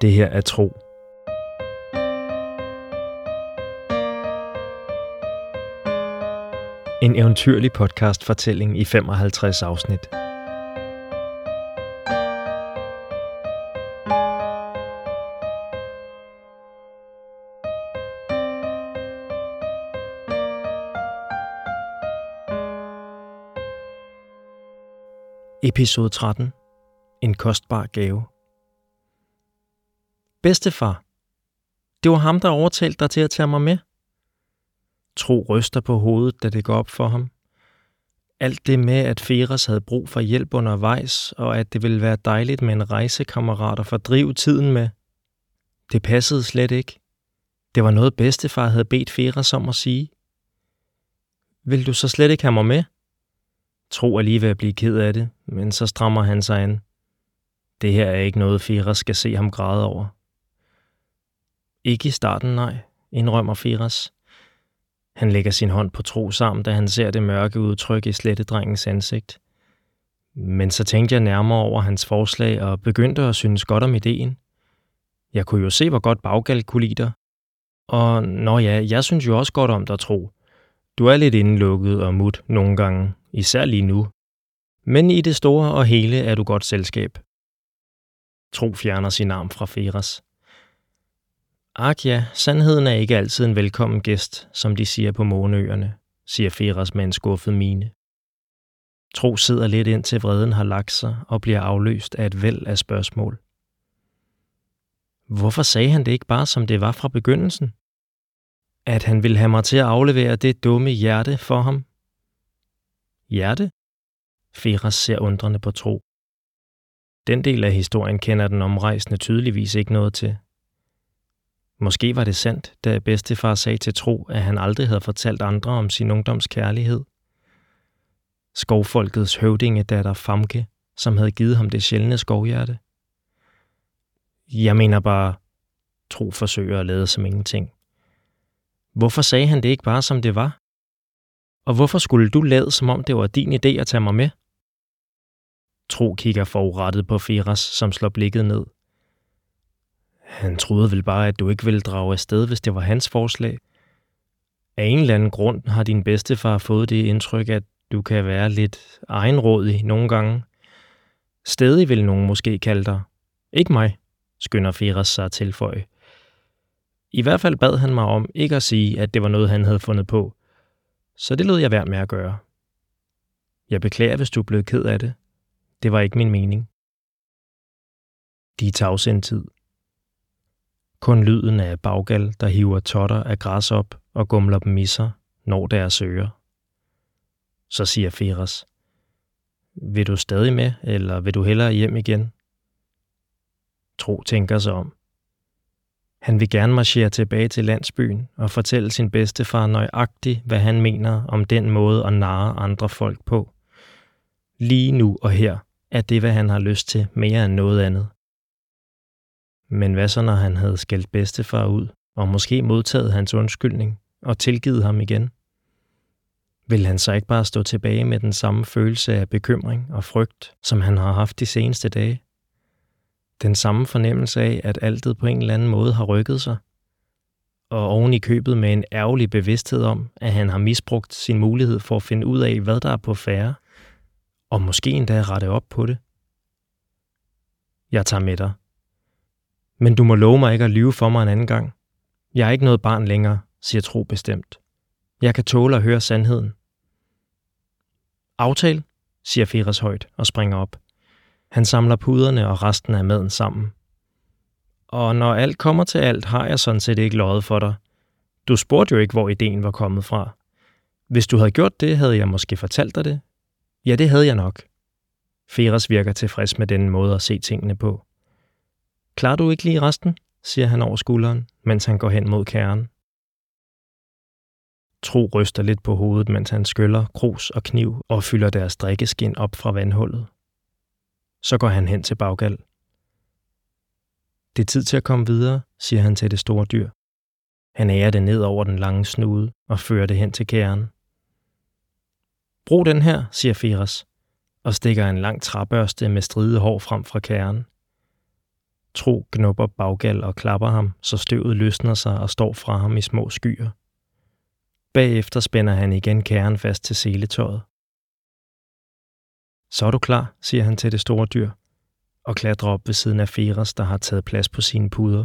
Det her er tro. En eventyrlig podcast-fortælling i 55 afsnit. Episode 13. En kostbar gave. Bedstefar, det var ham, der overtalte dig til at tage mig med. Tro ryster på hovedet, da det går op for ham. Alt det med, at Feras havde brug for hjælp undervejs, og at det ville være dejligt med en rejsekammerat at fordrive tiden med. Det passede slet ikke. Det var noget bedstefar havde bedt Feras om at sige. Vil du så slet ikke have mig med? Tro er lige ved at blive ked af det, men så strammer han sig an. Det her er ikke noget, Feras skal se ham græde over. Ikke i starten, nej, indrømmer Firas. Han lægger sin hånd på tro sammen, da han ser det mørke udtryk i slettedrengens ansigt. Men så tænkte jeg nærmere over hans forslag og begyndte at synes godt om ideen. Jeg kunne jo se, hvor godt Baggal kunne lide dig. Og nå ja, jeg synes jo også godt om dig, Tro. Du er lidt indelukket og mut nogle gange, især lige nu. Men i det store og hele er du godt selskab. Tro fjerner sin arm fra Feras. Ak ja, sandheden er ikke altid en velkommen gæst, som de siger på Måneøerne, siger Feras med en skuffet mine. Tro sidder lidt ind til vreden har lagt sig og bliver afløst af et væld af spørgsmål. Hvorfor sagde han det ikke bare, som det var fra begyndelsen? At han ville have mig til at aflevere det dumme hjerte for ham? Hjerte? Feras ser undrende på tro. Den del af historien kender den omrejsende tydeligvis ikke noget til. Måske var det sandt, da bedstefar sagde til Tro, at han aldrig havde fortalt andre om sin ungdoms kærlighed. Skovfolkets høvdingedatter Famke, som havde givet ham det sjældne skovhjerte. Jeg mener bare, Tro forsøger at lade som ingenting. Hvorfor sagde han det ikke bare, som det var? Og hvorfor skulle du lade, som om det var din idé at tage mig med? Tro kigger forurettet på Firas, som slår blikket ned. Han troede vel bare, at du ikke ville drage afsted, hvis det var hans forslag. Af en eller anden grund har din bedstefar fået det indtryk, at du kan være lidt egenrådig nogle gange. Stedig vil nogen måske kalde dig. Ikke mig, skynder Feras sig til tilføje. I hvert fald bad han mig om ikke at sige, at det var noget, han havde fundet på. Så det lød jeg værd med at gøre. Jeg beklager, hvis du blev ked af det. Det var ikke min mening. De er tavse en tid. Kun lyden af baggal, der hiver totter af græs op og gumler dem i sig, når deres ører. Så siger Feras, vil du stadig med, eller vil du hellere hjem igen? Tro tænker sig om. Han vil gerne marchere tilbage til landsbyen og fortælle sin bedstefar nøjagtigt, hvad han mener om den måde at narre andre folk på. Lige nu og her er det, hvad han har lyst til mere end noget andet. Men hvad så, når han havde skældt bedstefar ud, og måske modtaget hans undskyldning og tilgivet ham igen? Vil han så ikke bare stå tilbage med den samme følelse af bekymring og frygt, som han har haft de seneste dage? Den samme fornemmelse af, at altet på en eller anden måde har rykket sig? Og oven i købet med en ærgerlig bevidsthed om, at han har misbrugt sin mulighed for at finde ud af, hvad der er på færre, og måske endda rette op på det. Jeg tager med dig, men du må love mig ikke at lyve for mig en anden gang. Jeg er ikke noget barn længere, siger Tro bestemt. Jeg kan tåle at høre sandheden. Aftal, siger Firas højt og springer op. Han samler puderne og resten af maden sammen. Og når alt kommer til alt, har jeg sådan set ikke løjet for dig. Du spurgte jo ikke, hvor ideen var kommet fra. Hvis du havde gjort det, havde jeg måske fortalt dig det. Ja, det havde jeg nok. Feras virker tilfreds med den måde at se tingene på. Klarer du ikke lige resten? siger han over skulderen, mens han går hen mod kæren. Tro ryster lidt på hovedet, mens han skyller krus og kniv og fylder deres drikkeskin op fra vandhullet. Så går han hen til baggal. Det er tid til at komme videre, siger han til det store dyr. Han ærer det ned over den lange snude og fører det hen til kæren. Brug den her, siger Firas, og stikker en lang træbørste med stride hår frem fra kæren. Tro knupper baggal og klapper ham, så støvet løsner sig og står fra ham i små skyer. Bagefter spænder han igen kæren fast til seletøjet. Så er du klar, siger han til det store dyr, og klatrer op ved siden af Feras, der har taget plads på sine puder.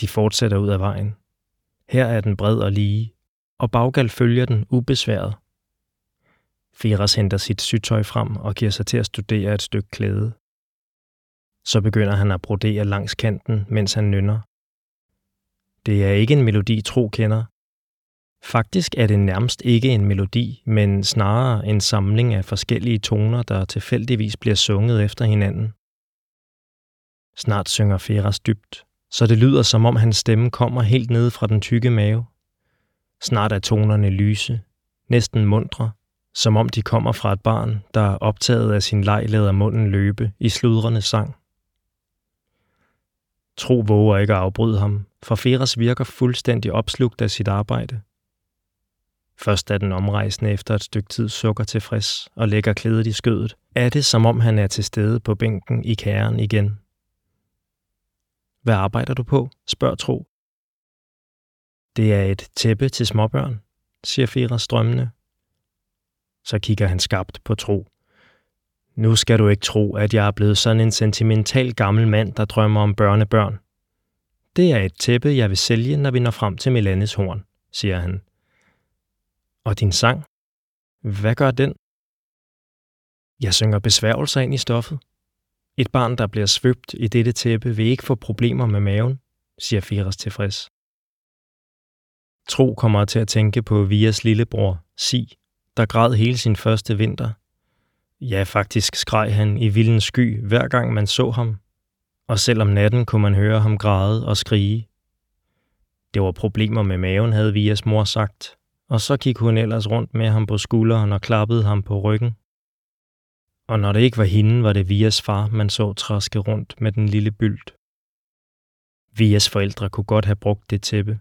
De fortsætter ud af vejen. Her er den bred og lige, og Baggal følger den ubesværet. Feras henter sit sygtøj frem og giver sig til at studere et stykke klæde. Så begynder han at brodere langs kanten, mens han nynner. Det er ikke en melodi, tro kender. Faktisk er det nærmest ikke en melodi, men snarere en samling af forskellige toner, der tilfældigvis bliver sunget efter hinanden. Snart synger Feras dybt, så det lyder som om hans stemme kommer helt ned fra den tykke mave. Snart er tonerne lyse, næsten mundre, som om de kommer fra et barn, der er optaget af sin leg lader munden løbe i sludrende sang. Tro våger ikke at afbryde ham, for Feras virker fuldstændig opslugt af sit arbejde. Først da den omrejsende efter et stykke tid sukker tilfreds og lægger klædet i skødet, er det som om han er til stede på bænken i kæren igen. Hvad arbejder du på? spørger Tro. Det er et tæppe til småbørn, siger Feras strømmende. Så kigger han skabt på Tro. Nu skal du ikke tro, at jeg er blevet sådan en sentimental gammel mand, der drømmer om børnebørn. Det er et tæppe, jeg vil sælge, når vi når frem til Milanes horn, siger han. Og din sang? Hvad gør den? Jeg synger besværgelser ind i stoffet. Et barn, der bliver svøbt i dette tæppe, vil ikke få problemer med maven, siger Firas tilfreds. Tro kommer til at tænke på Vias lillebror, Si, der græd hele sin første vinter. Ja, faktisk skreg han i vildens sky, hver gang man så ham. Og selv om natten kunne man høre ham græde og skrige. Det var problemer med maven, havde Vias mor sagt, og så gik hun ellers rundt med ham på skulderen og klappede ham på ryggen. Og når det ikke var hende, var det Vias far, man så traske rundt med den lille bylt. Vias forældre kunne godt have brugt det tæppe.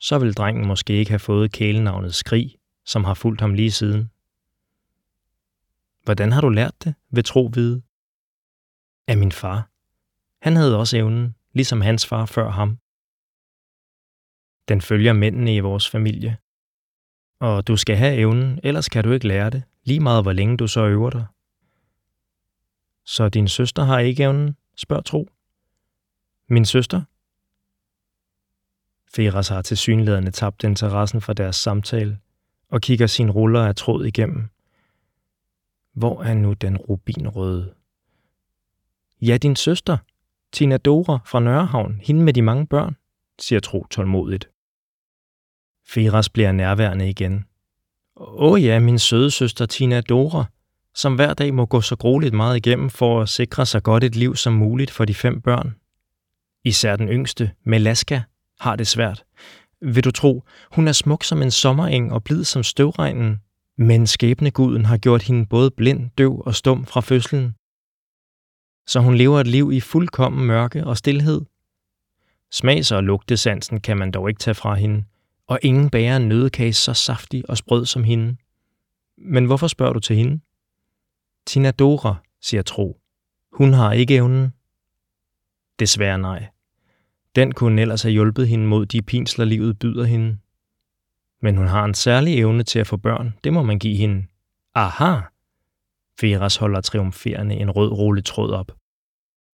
Så ville drengen måske ikke have fået kælenavnet Skrig, som har fulgt ham lige siden. Hvordan har du lært det, ved tro vide? Af min far. Han havde også evnen, ligesom hans far før ham. Den følger mændene i vores familie. Og du skal have evnen, ellers kan du ikke lære det, lige meget hvor længe du så øver dig. Så din søster har ikke evnen, spørger Tro. Min søster? Feras har til synlædende tabt interessen for deres samtale og kigger sin ruller af tråd igennem. Hvor er nu den rubinrøde? Ja, din søster, Tina Dora fra Nørrehavn, hende med de mange børn, siger Tro tålmodigt. Feras bliver nærværende igen. Åh oh ja, min søde søster Tina Dora, som hver dag må gå så grueligt meget igennem for at sikre sig godt et liv som muligt for de fem børn. Især den yngste, Melaska, har det svært. Vil du tro, hun er smuk som en sommereng og blid som støvregnen, men skæbneguden har gjort hende både blind, døv og stum fra fødslen. Så hun lever et liv i fuldkommen mørke og stillhed. Smags- og lugtesansen kan man dog ikke tage fra hende, og ingen bærer en nødekage så saftig og sprød som hende. Men hvorfor spørger du til hende? Tina Dora, siger Tro. Hun har ikke evnen. Desværre nej. Den kunne ellers have hjulpet hende mod de pinsler, livet byder hende. Men hun har en særlig evne til at få børn, det må man give hende. Aha! Feras holder triumferende en rød rulletråd op.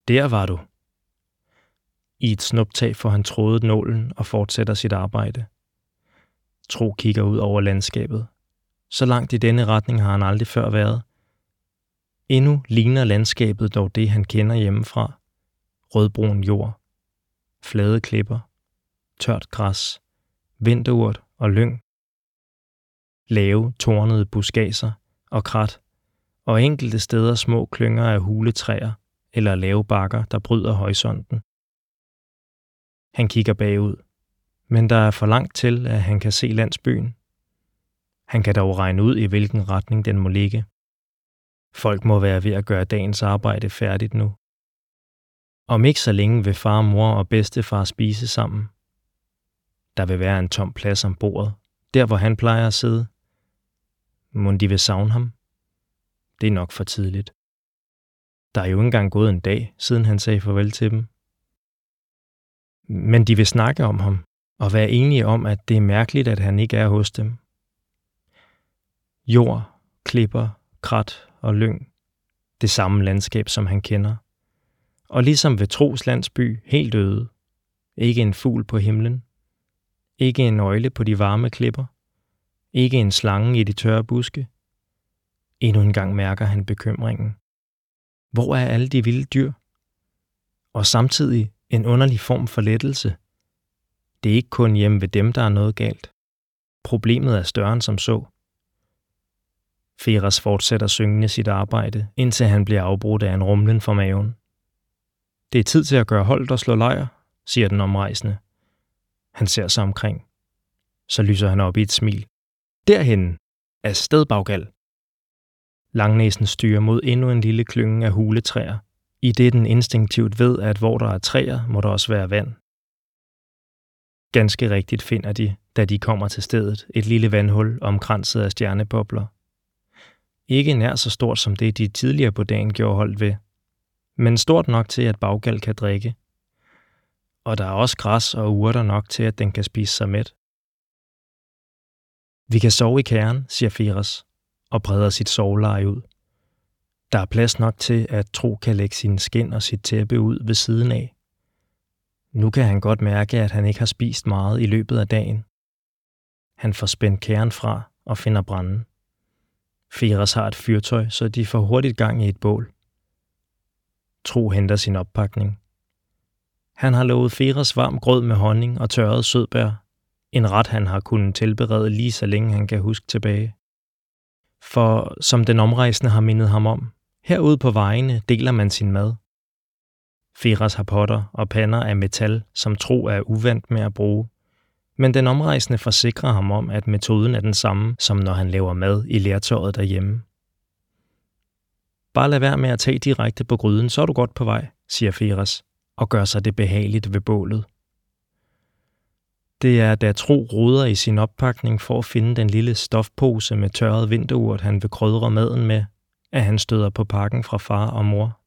Der var du. I et snuptag får han trådet nålen og fortsætter sit arbejde. Tro kigger ud over landskabet. Så langt i denne retning har han aldrig før været. Endnu ligner landskabet dog det, han kender hjemmefra. Rødbrun jord, flade klipper, tørt græs, vinterurt og lyng. Lave, tornede buskager og krat, og enkelte steder små klynger af huletræer eller lave bakker, der bryder horisonten. Han kigger bagud, men der er for langt til, at han kan se landsbyen. Han kan dog regne ud, i hvilken retning den må ligge. Folk må være ved at gøre dagens arbejde færdigt nu. Om ikke så længe vil far, mor og bedstefar spise sammen. Der vil være en tom plads om bordet, der hvor han plejer at sidde. Må de vil savne ham? Det er nok for tidligt. Der er jo ikke engang gået en dag, siden han sagde farvel til dem. Men de vil snakke om ham og være enige om, at det er mærkeligt, at han ikke er hos dem. Jord, klipper, krat og lyng. Det samme landskab, som han kender. Og ligesom ved Tros landsby, helt øde. Ikke en fugl på himlen. Ikke en nøgle på de varme klipper. Ikke en slange i de tørre buske. Endnu en gang mærker han bekymringen. Hvor er alle de vilde dyr? Og samtidig en underlig form for lettelse. Det er ikke kun hjemme ved dem, der er noget galt. Problemet er større end som så. Feras fortsætter syngende sit arbejde, indtil han bliver afbrudt af en rumlen for maven. Det er tid til at gøre holdt og slå lejr, siger den omrejsende. Han ser sig omkring. Så lyser han op i et smil. Derhen, er stedbaggal. Langnæsen styrer mod endnu en lille klynge af huletræer, i det den instinktivt ved, at hvor der er træer, må der også være vand. Ganske rigtigt finder de, da de kommer til stedet, et lille vandhul omkranset af stjernebobler. Ikke nær så stort som det, de tidligere på dagen gjorde holdt ved, men stort nok til, at baggal kan drikke. Og der er også græs og urter nok til, at den kan spise sig mæt. Vi kan sove i kæren, siger Firas, og breder sit soveleje ud. Der er plads nok til, at Tro kan lægge sin skin og sit tæppe ud ved siden af. Nu kan han godt mærke, at han ikke har spist meget i løbet af dagen. Han får spændt kæren fra og finder branden. Firas har et fyrtøj, så de får hurtigt gang i et bål. Tro henter sin oppakning. Han har lovet Feras varm grød med honning og tørret sødbær, en ret han har kunnet tilberede lige så længe han kan huske tilbage. For som den omrejsende har mindet ham om, herude på vejene deler man sin mad. Feras har potter og pander af metal, som Tro er uvant med at bruge. Men den omrejsende forsikrer ham om, at metoden er den samme, som når han laver mad i lærtøjet derhjemme. Bare lad være med at tage direkte på gryden, så er du godt på vej, siger Feras, og gør sig det behageligt ved bålet. Det er, da Tro roder i sin oppakning for at finde den lille stofpose med tørret vinterurt, han vil krydre maden med, at han støder på pakken fra far og mor.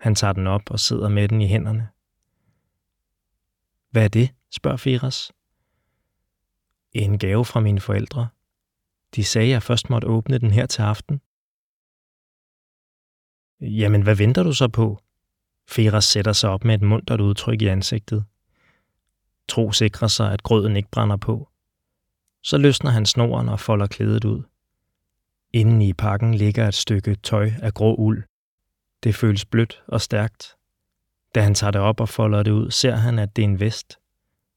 Han tager den op og sidder med den i hænderne. Hvad er det? spørger Firas. En gave fra mine forældre. De sagde, at jeg først måtte åbne den her til aften. Jamen, hvad venter du så på? Feras sætter sig op med et muntert udtryk i ansigtet. Tro sikrer sig, at grøden ikke brænder på. Så løsner han snoren og folder klædet ud. Inden i pakken ligger et stykke tøj af grå uld. Det føles blødt og stærkt. Da han tager det op og folder det ud, ser han, at det er en vest.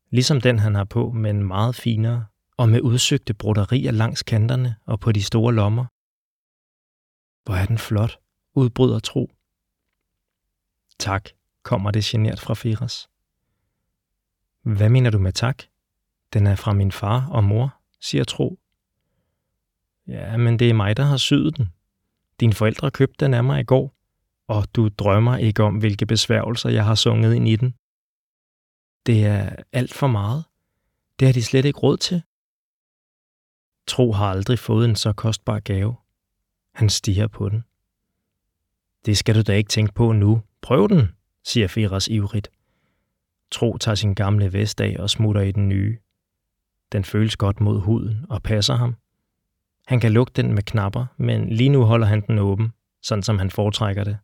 Ligesom den, han har på, men meget finere og med udsøgte broderier langs kanterne og på de store lommer. Hvor er den flot, udbryder Tro. Tak, kommer det genert fra Firas. Hvad mener du med tak? Den er fra min far og mor, siger Tro. Ja, men det er mig, der har syet den. Dine forældre købte den af mig i går, og du drømmer ikke om, hvilke besværgelser jeg har sunget ind i den. Det er alt for meget. Det har de slet ikke råd til. Tro har aldrig fået en så kostbar gave. Han stiger på den. Det skal du da ikke tænke på nu. Prøv den, siger Firas ivrigt. Tro tager sin gamle vest af og smutter i den nye. Den føles godt mod huden og passer ham. Han kan lugte den med knapper, men lige nu holder han den åben, sådan som han foretrækker det.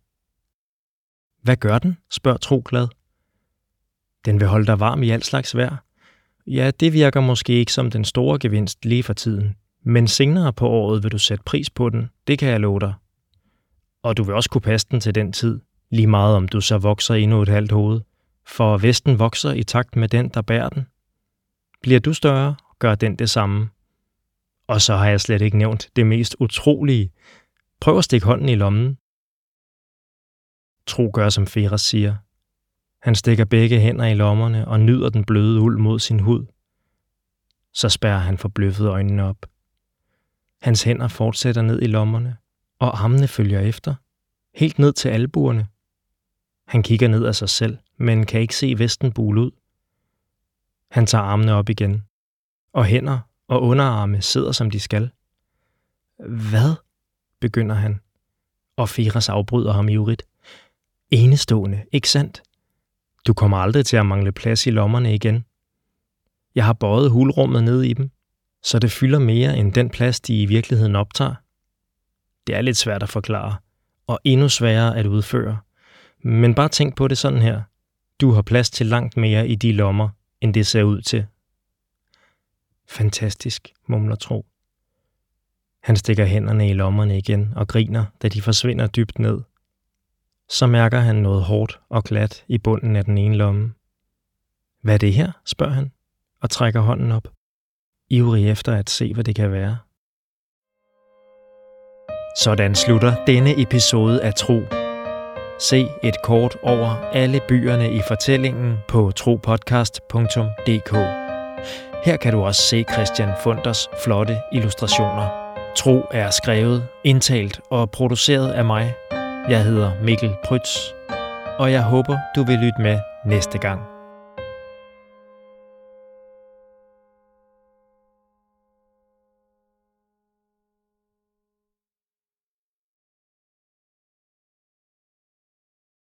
Hvad gør den? spørger Tro glad. Den vil holde dig varm i al slags vejr. Ja, det virker måske ikke som den store gevinst lige for tiden, men senere på året vil du sætte pris på den, det kan jeg love dig. Og du vil også kunne passe den til den tid, lige meget om du så vokser endnu et halvt hoved, for Vesten vokser i takt med den, der bærer den. Bliver du større, gør den det samme. Og så har jeg slet ikke nævnt det mest utrolige. Prøv at stikke hånden i lommen. Tro gør, som Feras siger. Han stikker begge hænder i lommerne og nyder den bløde uld mod sin hud. Så spærrer han forbløffet øjnene op. Hans hænder fortsætter ned i lommerne, og armene følger efter, helt ned til albuerne. Han kigger ned af sig selv, men kan ikke se vesten bule ud. Han tager armene op igen, og hænder og underarme sidder som de skal. Hvad? begynder han, Og Firas afbryder ham ivrigt. Enestående, ikke sandt? Du kommer aldrig til at mangle plads i lommerne igen. Jeg har bøjet hulrummet ned i dem, så det fylder mere end den plads, de i virkeligheden optager. Det er lidt svært at forklare, og endnu sværere at udføre. Men bare tænk på det sådan her. Du har plads til langt mere i de lommer, end det ser ud til. Fantastisk, mumler Tro. Han stikker hænderne i lommerne igen og griner, da de forsvinder dybt ned. Så mærker han noget hårdt og glat i bunden af den ene lomme. Hvad er det her? spørger han og trækker hånden op, ivrig efter at se, hvad det kan være. Sådan slutter denne episode af Tro. Se et kort over alle byerne i fortællingen på tropodcast.dk. Her kan du også se Christian Funders flotte illustrationer. Tro er skrevet, indtalt og produceret af mig. Jeg hedder Mikkel Prytz, og jeg håber, du vil lytte med næste gang.